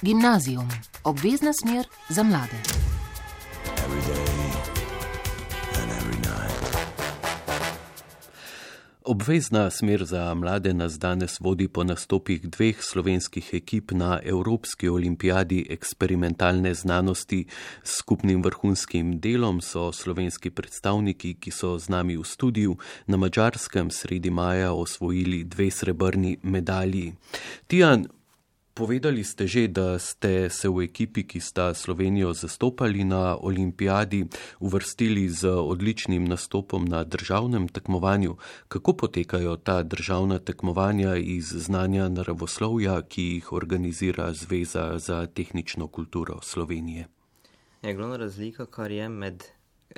Gimnazijum, obvezna smer za mlade. Obvezna smer za mlade nas danes vodi po nastopih dveh slovenskih ekip na Evropski olimpijadi eksperimentalne znanosti. S skupnim vrhunskim delom so slovenski predstavniki, ki so z nami v studiu, na Mačarskem sredi maja osvojili dve srebrni medalji. Tijan, Povedali ste že, da ste se v ekipi, ki sta Slovenijo zastopali na olimpijadi, uvrstili z odličnim nastopom na državnem tekmovanju. Kako potekajo ta državna tekmovanja iz znanja naravoslovja, ki jih organizira Zveza za tehnično kulturo Slovenije? Je glavna razlika, kar je med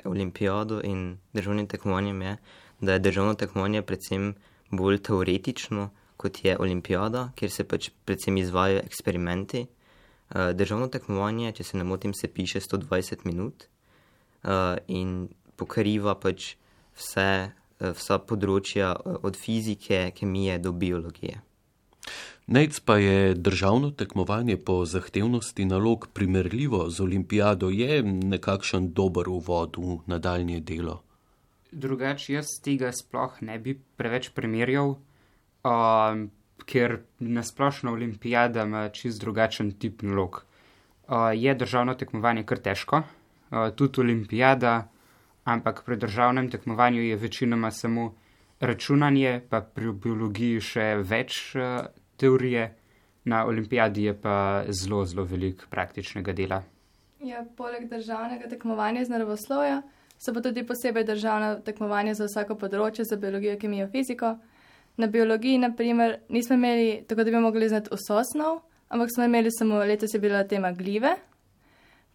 olimpijado in državnim tekmovanjem, je, da je državno tekmovanje predvsem bolj teoretično kot je olimpijada, kjer se pač predvsem izvajo eksperimenti. Uh, državno tekmovanje, če se ne motim, se piše 120 minut uh, in pokriva pač vse, uh, vsa področja od fizike, kemije do biologije. Nec pa je državno tekmovanje po zahtevnosti nalog primerljivo z olimpijado, je nekakšen dober uvod v nadaljnje delo. Drugače, jaz tega sploh ne bi preveč primerjal um, ker nasplošno olimpijada ima čist drugačen tip nalog. Uh, je državno tekmovanje kar težko, uh, tudi olimpijada, ampak pri državnem tekmovanju je večinoma samo računanje, pa pri biologiji še več uh, teorije, na olimpijadi je pa zelo, zelo veliko praktičnega dela. Ja, poleg državnega tekmovanja z naravoslovja so pa tudi posebej državna tekmovanja za vsako področje, za biologijo, kemijo, fiziko. Na biologiji, na primer, nismo imeli tako, da bi mogli znati vso osnov, ampak smo imeli samo letos je bila tema glive,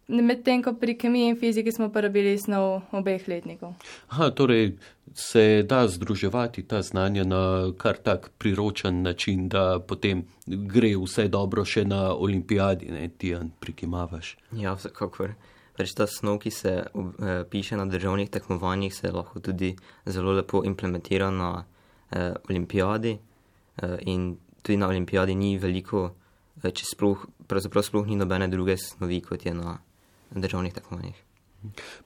medtem ko pri kemiji in fiziki smo uporabili snov obeh letnikov. Aha, torej se da združevati ta znanja na kar tak priročen način, da potem gre vse dobro še na olimpijadi, ne ti Jan prikimavaš. Ja, vsekakor. Reč ta snov, ki se uh, piše na državnih tekmovanjih, se lahko tudi zelo lepo implementira na uh, olimpijadi uh, in tudi na olimpijadi ni veliko, uh, če sploh, pravzaprav sploh ni nobene druge snovi, kot je na državnih tekmovanjih.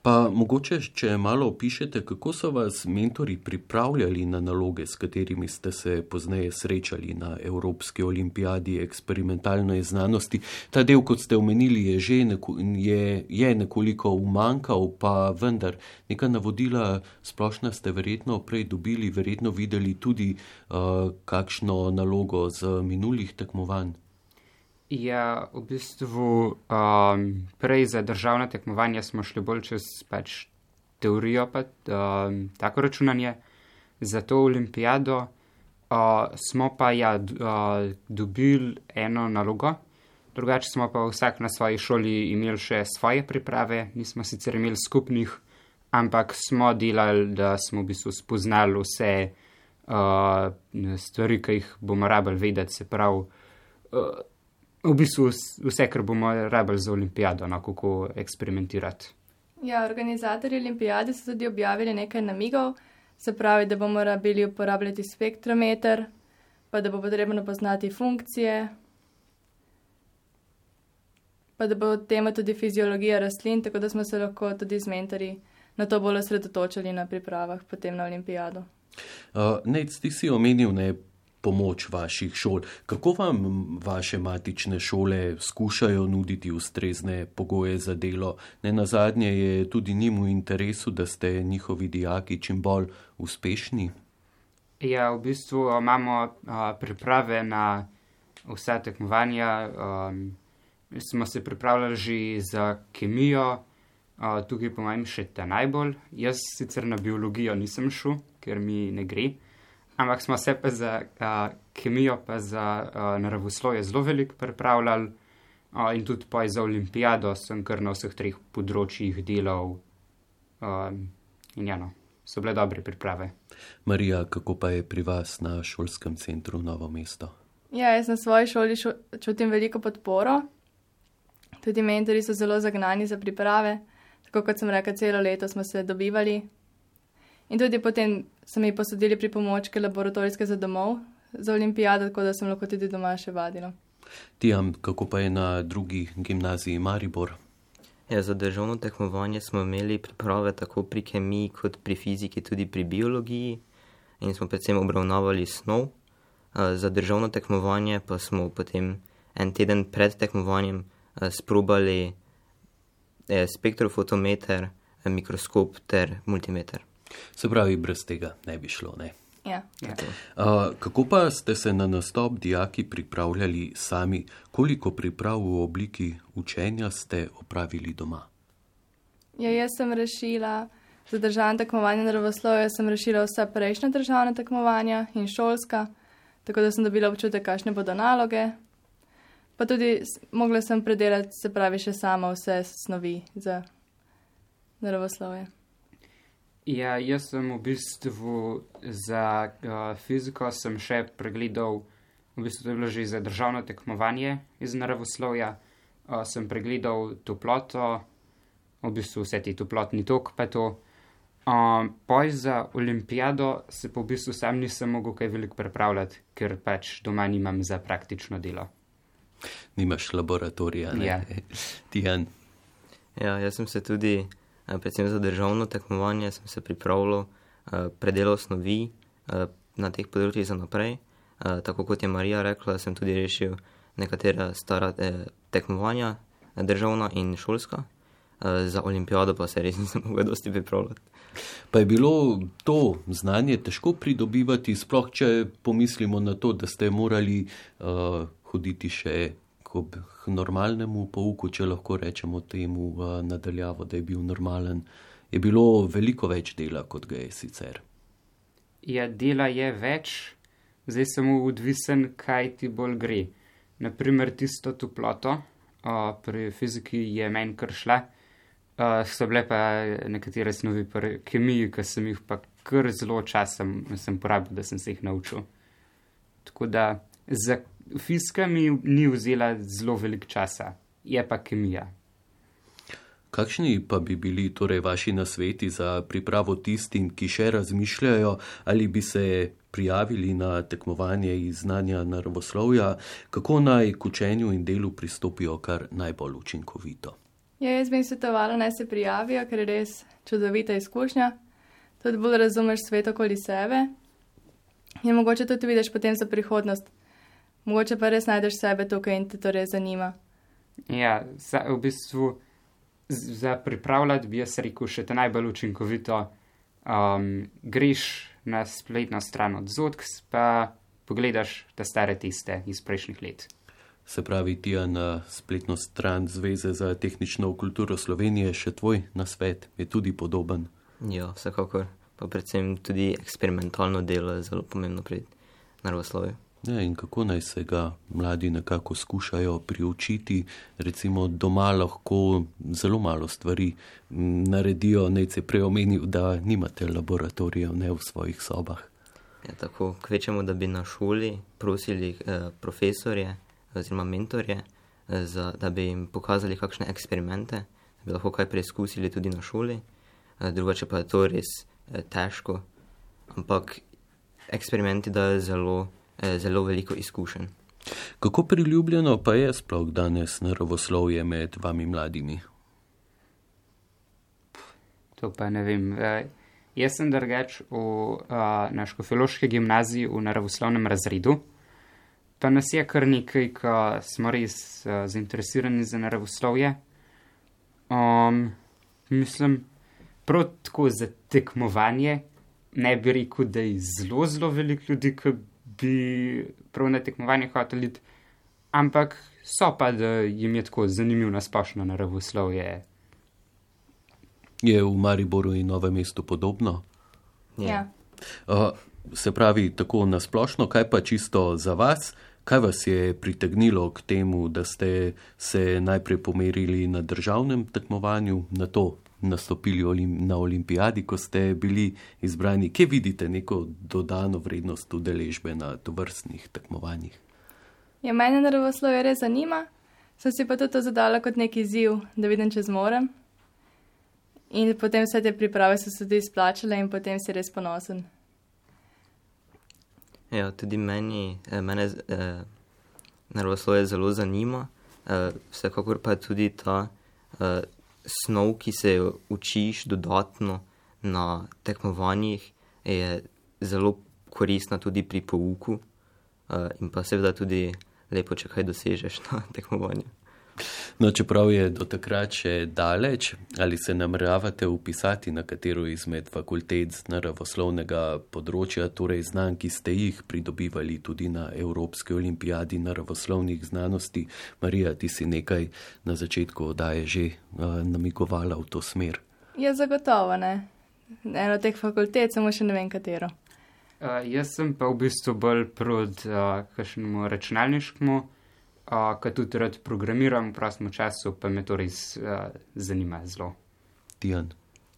Pa mogoče, če malo opišete, kako so vas mentori pripravljali na naloge, s katerimi ste se pozneje srečali na Evropski olimpijadi eksperimentalne znanosti. Ta del, kot ste omenili, je že neko, je, je nekoliko umankal, pa vendar neka navodila splošna ste verjetno prej dobili, verjetno videli tudi uh, kakšno nalogo z minulih tekmovanj. Ja, v bistvu um, prej za državne tekmovanja smo šli bolj čez pač teorijo, pa um, tako računanje. Za to olimpijado uh, smo pa ja, uh, dobili eno nalogo, drugače smo pa vsak na svoji šoli imeli še svoje priprave, nismo sicer imeli skupnih, ampak smo delali, da smo v bistvu spoznali vse uh, stvari, ki jih bomo rabili vedeti, se pravi. Uh, v bistvu vse, kar bomo rabili za olimpijado, no, kako eksperimentirati. Ja, organizatorji olimpijade so tudi objavili nekaj namigov, se pravi, da bomo rabili uporabljati spektrometer, pa da bo potrebno poznati funkcije, pa da bo tema tudi fiziologija rastlin, tako da smo se lahko tudi z mentori na to bolj osredotočili na pripravah potem na olimpijado. Uh, Nec, ti si omenil ne pomoč vaših šol. Kako vam vaše matične šole skušajo nuditi ustrezne pogoje za delo? Ne na zadnje je tudi njim v interesu, da ste njihovi dijaki čim bolj uspešni? Ja, v bistvu imamo uh, priprave na vsa tekmovanja. Um, smo se pripravljali že za kemijo, uh, tukaj po mojem še ta najbolj. Jaz sicer na biologijo nisem šel, ker mi ne gre ampak smo se pa za uh, kemijo, pa za uh, naravoslovje zelo veliko pripravljali. Uh, in tudi pa za olimpijado sem kar na vseh treh področjih delal. Um, in ja, no, so bile dobre priprave. Marija, kako pa je pri vas na šolskem centru Novo mesto? Ja, jaz na svoji šoli šo čutim veliko podporo. Tudi mentori so zelo zagnani za priprave. Tako kot sem rekel, celo leto smo se dobivali, In tudi potem so mi posodili pripomočke laboratorijske za domov, za olimpijado, tako da sem lahko tudi doma še vadila. Tijam, kako pa je na drugi gimnaziji Maribor? Ja, za državno tekmovanje smo imeli priprave tako pri kemiji, kot pri fiziki, tudi pri biologiji in smo predvsem obravnavali snov. Eh, Za državno tekmovanje pa smo potem en teden pred tekmovanjem eh, sprobali eh, spektrofotometer, mikroskop ter multimeter. Se pravi, brez tega ne bi šlo, ne? Ja. Ja. Uh, kako pa ste se na nastop dijaki pripravljali sami? Koliko priprav v obliki učenja ste opravili doma? Ja, jaz sem rešila za državno tekmovanje naravoslovja, sem rešila vse prejšnje državne tekmovanja in šolska, tako da sem dobila občutek, kakšne bodo naloge. Pa tudi mogla sem predelati, se pravi, še sama vse snovi za naravoslovje. Ja, jaz sem v bistvu za uh, fiziko sem še pregledal, v bistvu to je bilo že za državno tekmovanje iz naravoslovja, uh, sem pregledal toploto, v bistvu vse ti toplotni tok pa to. Uh, poj za olimpijado se pa v bistvu sam nisem mogel kaj veliko pripravljati, ker pač doma nimam za praktično delo. Nimaš laboratorija, ne? Ja. Tijan, Ja, jaz sem se tudi, predvsem za državno tekmovanje, sem se pripravljal, eh, predelal snovi eh, na teh področjih za naprej. Eh, Tako kot je Marija rekla, sem tudi rešil nekatera stara eh, tekmovanja, eh, državna in šolska. Eh, Za olimpijado pa se res [LAUGHS] nisem mogel dosti pripravljati. pa je bilo to znanje težko pridobivati, sploh če pomislimo na to, da ste morali uh, hoditi še k normalnemu pouku, če lahko rečemo temu nadaljavo, da je bil normalen. Je bilo veliko več dela, kot ga je sicer. Ja, dela je več, zdaj samo odvisen, kaj ti bolj gre. Naprimer, tisto toploto uh, pri fiziki je meni kar šla, uh, so bile pa nekatere snovi pri kemiji, ki sem jih pa kar zelo časa sem porabil, da sem se jih naučil. Tako da za fizika mi ni vzela zelo veliko časa, je pa kemija. Kakšni pa bi bili torej vaši nasveti za pripravo tistim, ki še razmišljajo, ali bi se prijavili na tekmovanje iz znanja naravoslovja, kako naj k učenju in delu pristopijo kar najbolj učinkovito? Ja, jaz bi jim svetovala, naj se prijavijo, ker je res čudovita izkušnja. Tudi bolj razumeš svet okoli sebe in mogoče tudi vidiš potem za prihodnost. Mogoče pa res najdeš sebe tukaj in te to res zanima. Ja, za, v bistvu za pripravljati bi jaz rekel še te najbolj učinkovito. Um, greš na spletno stran od Zotks, pa pogledaš te stare tiste iz prejšnjih let. Se pravi, ti na spletno stran Zveze za tehnično kulturo Slovenije, še tvoj nasvet je tudi podoben. Ja, vsekakor. Pa predvsem tudi eksperimentalno delo je zelo pomembno pri naravoslovju. Ja, in kako naj se ga mladi nekako skušajo priučiti, recimo doma lahko zelo malo stvari naredijo, naj se prej omenil, da nimate laboratorijev ne v svojih sobah. Ja, tako kvečemo, da bi na šoli prosili eh, profesorje oziroma mentorje, eh, za, da bi jim pokazali kakšne eksperimente, da bi lahko kaj preizkusili tudi na šoli. Eh, drugače pa je to res eh, težko, ampak eksperimenti dajo zelo, zelo veliko izkušenj. Kako priljubljeno pa je sploh danes naravoslovje med vami mladimi? To pa ne vem. Uh, jaz sem drugač v uh, na Škofološki gimnaziji v naravoslovnem razredu. Pa nas je kar nekaj, ko smo res zainteresirani za naravoslovje. Um, mislim, prav tako za tekmovanje ne bi rekel, da je zelo, zelo veliko ljudi, ki bi prav na tekmovanje hoteli iti, ampak so pa, da jim je tako zanimivo na splošno naravoslovje. Je v Mariboru in Novem mestu podobno? Ja. Uh, se pravi, tako nasplošno, kaj pa čisto za vas? Kaj vas je pritegnilo k temu, da ste se najprej pomerili na državnem tekmovanju, na to nastopili olim, na olimpijadi, ko ste bili izbrani? Kje vidite neko dodano vrednost udeležbe na tovrstnih tekmovanjih? Ja, mene naravoslovje res zanima, sem si pa tudi to zadala kot neki izziv, da vidim, če zmorem. In potem vse te priprave so se tudi izplačale in potem si res ponosen. Ja, tudi meni, eh, mene, eh, naravoslovje zelo zanima, uh, vsekakor pa tudi ta uh, snov, ki se jo učiš dodatno na tekmovanjih, je zelo koristna tudi pri pouku uh, in pa seveda tudi lepo, če kaj dosežeš na [LAUGHS] tekmovanju. No, čeprav je do takrat še daleč, ali se nameravate upisati na katero izmed fakultet z naravoslovnega področja, torej znanj, ki ste jih pridobivali tudi na Evropski olimpijadi naravoslovnih znanosti? Marija, ti si nekaj na začetku oddaje že uh, namigovala v to smer. Je zagotovo ne. Eno teh fakultet, samo še ne vem katero. Uh, jaz sem pa v bistvu bolj proti uh, kakšnemu računalniškemu, uh, ki tudi rad programiram v prostem času, pa me to res uh, zanima zelo. Tijan.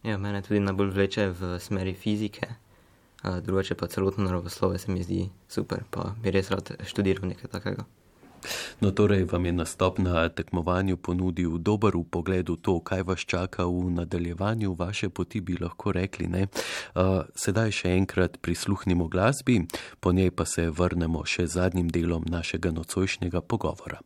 Ja, mene tudi najbolj vleče v smeri fizike, uh, drugače pa celotno naravoslovje se mi zdi super, pa bi res rad študiral nekaj takega. No, torej vam je nastop na tekmovanju ponudil dober pogled v to, kaj vas čaka v nadaljevanju vaše poti, bi lahko rekli. Ne? Sedaj še enkrat prisluhnimo glasbi, po njej pa se vrnemo še zadnjim delom našega nocojšnjega pogovora.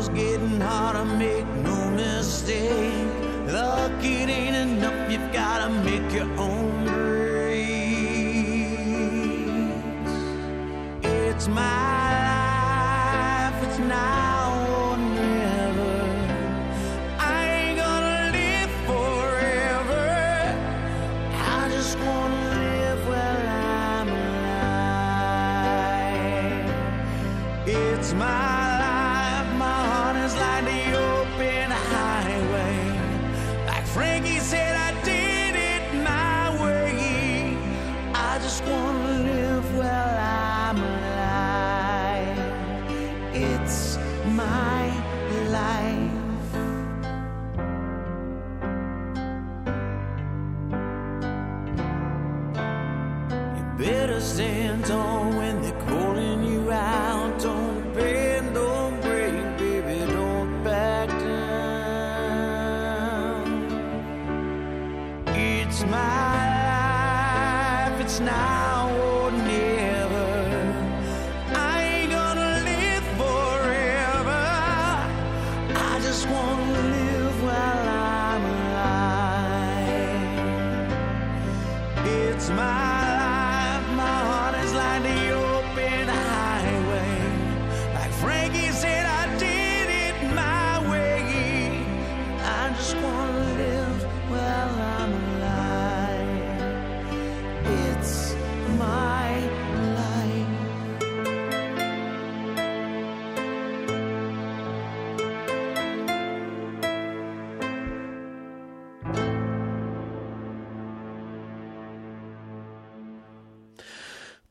Tomorrow's getting harder, make no mistake. Luck, it ain't enough, you've gotta make your own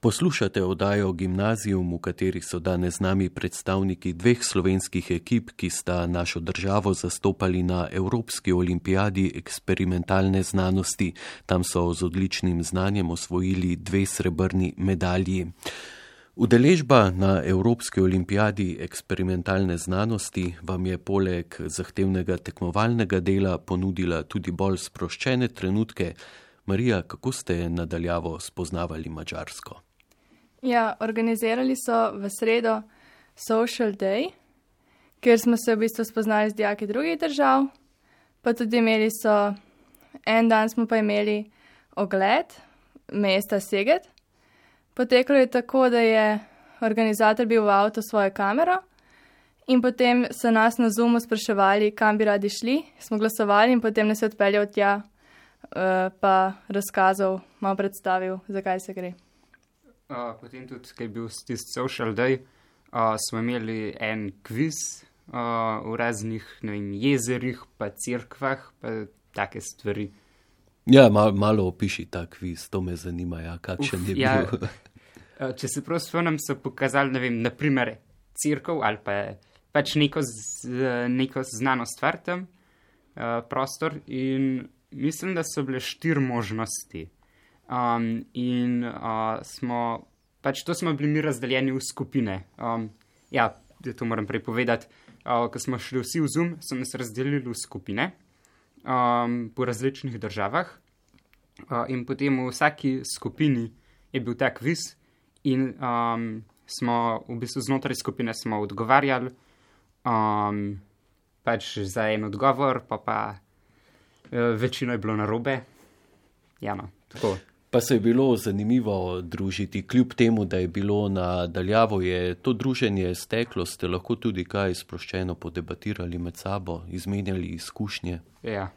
Poslušate oddajo Gimnazijum, v kateri so danes z nami predstavniki dveh slovenskih ekip, ki sta našo državo zastopali na Evropski olimpijadi eksperimentalne znanosti. Tam so z odličnim znanjem osvojili dve srebrni medalji. Udeležba na Evropski olimpijadi eksperimentalne znanosti vam je poleg zahtevnega tekmovalnega dela ponudila tudi bolj sproščene trenutke. Marija, kako ste nadaljavo spoznavali Mačarsko? Ja, organizirali so v sredo Social Day, kjer smo se v bistvu spoznali z dijaki drugih držav, pa tudi imeli so, en dan smo pa imeli ogled mesta Seget. Potekalo je tako, da je organizator bil v avtu s svojo kamero in potem so nas na Zoomu spraševali, kam bi radi šli. Smo glasovali in potem nas je odpeljal tja, uh, pa razkazal, malo predstavil, zakaj se gre. Uh, potem tudi, ki je bil tisti social day, uh, smo imeli en kviz uh, v raznih vem, jezerih, pa crkvah, pa take stvari. Ja, mal, malo opiši ta kviz, to me zanima, ja, kakšen Uf, je ja. bil. Uh, če se prav spomnim, so pokazali, ne vem, naprimer, crkv ali pa pač neko, z, neko znano stvar tam, uh, prostor in mislim, da so bile štiri možnosti. Um, in uh, smo, pač to smo bili mi razdeljeni v skupine. Um, ja, to moram prej povedati. Uh, ko smo šli vsi v Zoom, so nas razdelili v skupine um, po različnih državah. Uh, in potem v vsaki skupini je bil ta kviz, in um, smo v bistvu znotraj skupine smo odgovarjali, um, pač za en odgovor, pa pa uh, večino je bilo narobe. Ja, no, tako. Pa se je bilo zanimivo družiti, kljub temu, da je bilo na daljavo, je to druženje steklo, ste lahko tudi kaj sproščeno podebatirali med sabo, izmenjali izkušnje. Ja.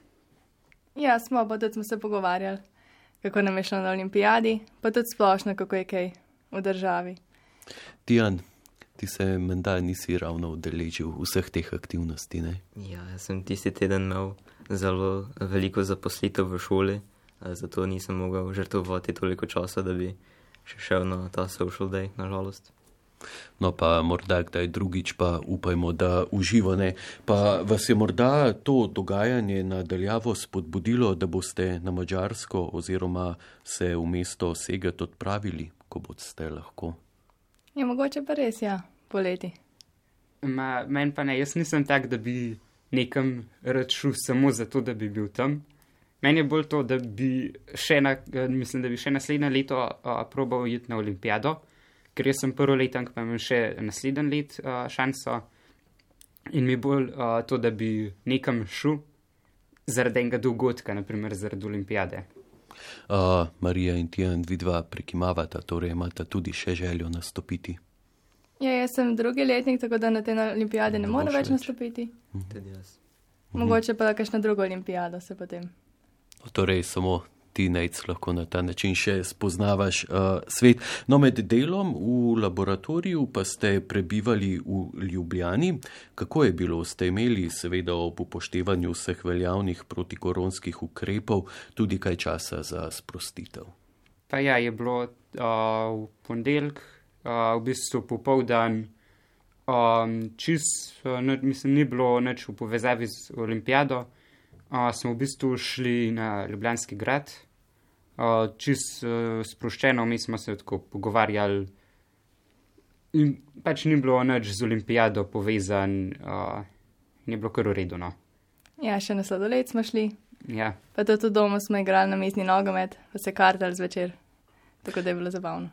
Ja, smo, pa tudi smo se pogovarjali, kako nam je šlo na olimpijadi, pa tudi splošno, kako je kaj v državi. Tijan, ti se menda nisi ravno udeležil vseh teh aktivnosti, ne? Ja, jaz sem tisti teden imel zelo veliko zaposlitev v šoli, zato nisem mogel žrtvovati toliko časa, da bi še šel na ta social day, nažalost. No, pa morda kdaj drugič, pa upajmo, da uživane. Pa vas je morda to dogajanje nadaljavo spodbudilo, da boste na Mačarsko oziroma se v mesto Seget odpravili, ko boste lahko? Je mogoče pa res, ja, poleti. Ma, meni pa ne, jaz nisem tak, da bi nekam računal samo zato, da bi bil tam. Meni je bolj to, da bi še, na, mislim, da bi še naslednje leto uh, probal iti na olimpijado, ker jaz sem prvo letank, pa imam še naslednji let uh, šanso. In mi je bolj uh, to, da bi nekam šel zaradi enega dogodka, naprimer zaradi olimpijade. Uh, Marija in Tijan, vidva prekimavata, torej imata tudi še željo nastopiti. Ja, jaz sem drugi letnik, tako da na te olimpijade ne Ne morem več nastopiti. Tudi jaz. Mogoče pa kakšna druga olimpijada se potem. Torej, samo ti nec lahko na ta način še spoznavaš uh, svet. No, med delom v laboratoriju pa ste prebivali v Ljubljani. Kako je bilo? Ste imeli, seveda, ob upoštevanju vseh veljavnih protikoronskih ukrepov, tudi kaj časa za sprostitev? Pa ja, je bilo uh, v ponedeljek, uh, v bistvu popoldan, um, čist, uh, mislim, ni bilo nič v povezavi z olimpijado. Uh, smo v bistvu šli na Ljubljanski grad, uh, čist uh, sproščeno, mi smo se tako pogovarjali. In pač ni bilo nič z olimpijado povezan, uh, ni bilo kar v redu. No. Ja, še na sladoled smo šli, Ja. pa tudi v domu smo igrali na mizni nogomet, pa se kartali zvečer. Tako da je bilo zabavno.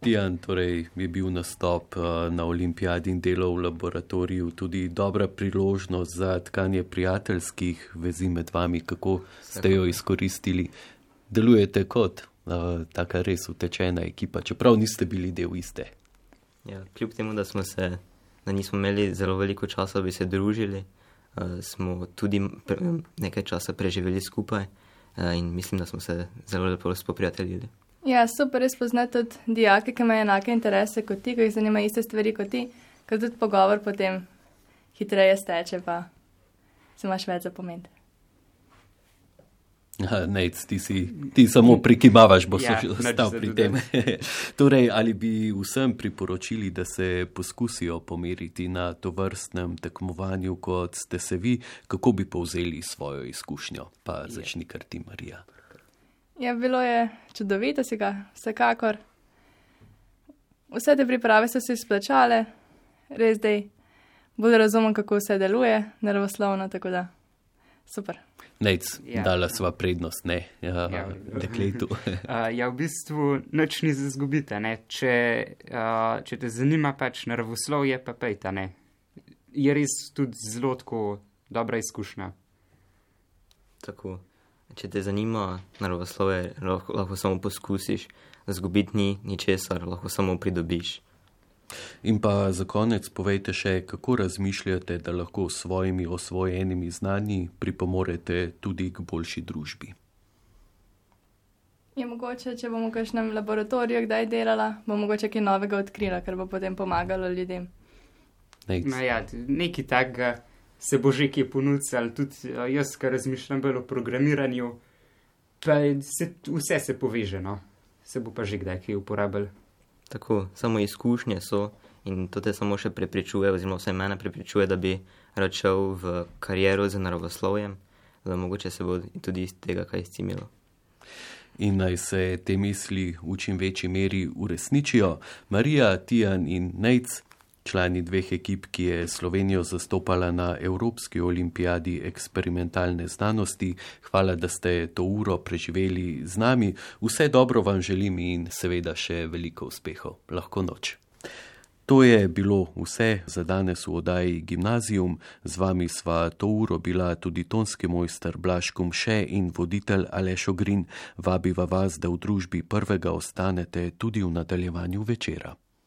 Tijan, torej je bil nastop uh, na olimpijadi in delo v laboratoriju tudi dobra priložnost za tkanje prijateljskih vezi med vami, kako ste jo izkoristili. Delujete kot uh, taka res utečena ekipa, čeprav niste bili del iste. Ja, kljub temu, da smo se, da nismo imeli zelo veliko časa, da bi se družili, uh, smo tudi nekaj časa preživeli skupaj uh, in mislim, da smo se zelo lepo spoprijateljili. Ja, super je spoznati tudi dijake, ki imajo enake interese kot ti, ki jih zanima iste stvari kot ti, ker tudi pogovor potem hitreje steče, pa se imaš več za pomen. Nec, ti, si, ti samo prikimavaš, bo Ja, ja, nič ostal pri tem. [LAUGHS] torej, ali bi vsem priporočili, da se poskusijo pomeriti na to vrstnem tekmovanju, kot ste se vi, kako bi povzeli svojo izkušnjo? Pa začni kar ti, Marija. Ja, bilo je čudovito, si ga, vsekakor. Vse te priprave so se izplačale, res zdaj bolj razumem, kako vse deluje, nervoslovno, tako da super. Nec, Ja. dala sva prednost, ne, ja, Ja. dekletu. [LAUGHS] [LAUGHS] Uh, ja, v bistvu noč ni za zgubiti. ne. Če, uh, če te zanima pač naravoslovje, pa pejta ne. Je res tudi zelo tako dobra izkušnja. Tako. Če te zanima naravoslovje, lahko, lahko samo poskusiš, zgubiti ni ničesar, lahko samo pridobiš. In pa za konec povejte še, kako razmišljate, da lahko s svojimi osvojenimi znanji pripomorete tudi k boljši družbi. Je mogoče, če bomo v kakšnem laboratoriju kdaj delala, bo mogoče kaj novega odkrila, ker bo potem pomagalo ljudem. No, ja, nekaj takega se bo že kje ponudil, tudi uh, jaz, ki razmišljam bolj o programiranju, pa se, vse se poveže, no. se bo pa že kdaj kaj uporabil. Tako, samo izkušnje so in to te samo še prepričuje, oziroma vsaj mene prepričuje, da bi rad šel v kariero z naravoslovjem, da mogoče se bo tudi iz tega kaj izcimilo. In naj se te misli v čim večji meri uresničijo. Marija, Tijan in Nejc, člani dveh ekip, ki je Slovenijo zastopala na Evropski olimpijadi eksperimentalne znanosti, hvala, da ste to uro preživeli z nami. Vse dobro vam želim in seveda še veliko uspehov. Lahko noč. To je bilo vse za danes v oddaji Gimnazijum. Z vami sva to uro bila tudi tonski mojster Blaž Kumše in voditelj Aleš Ogrin. Vabiva vas, da v družbi prvega ostanete tudi v nadaljevanju večera.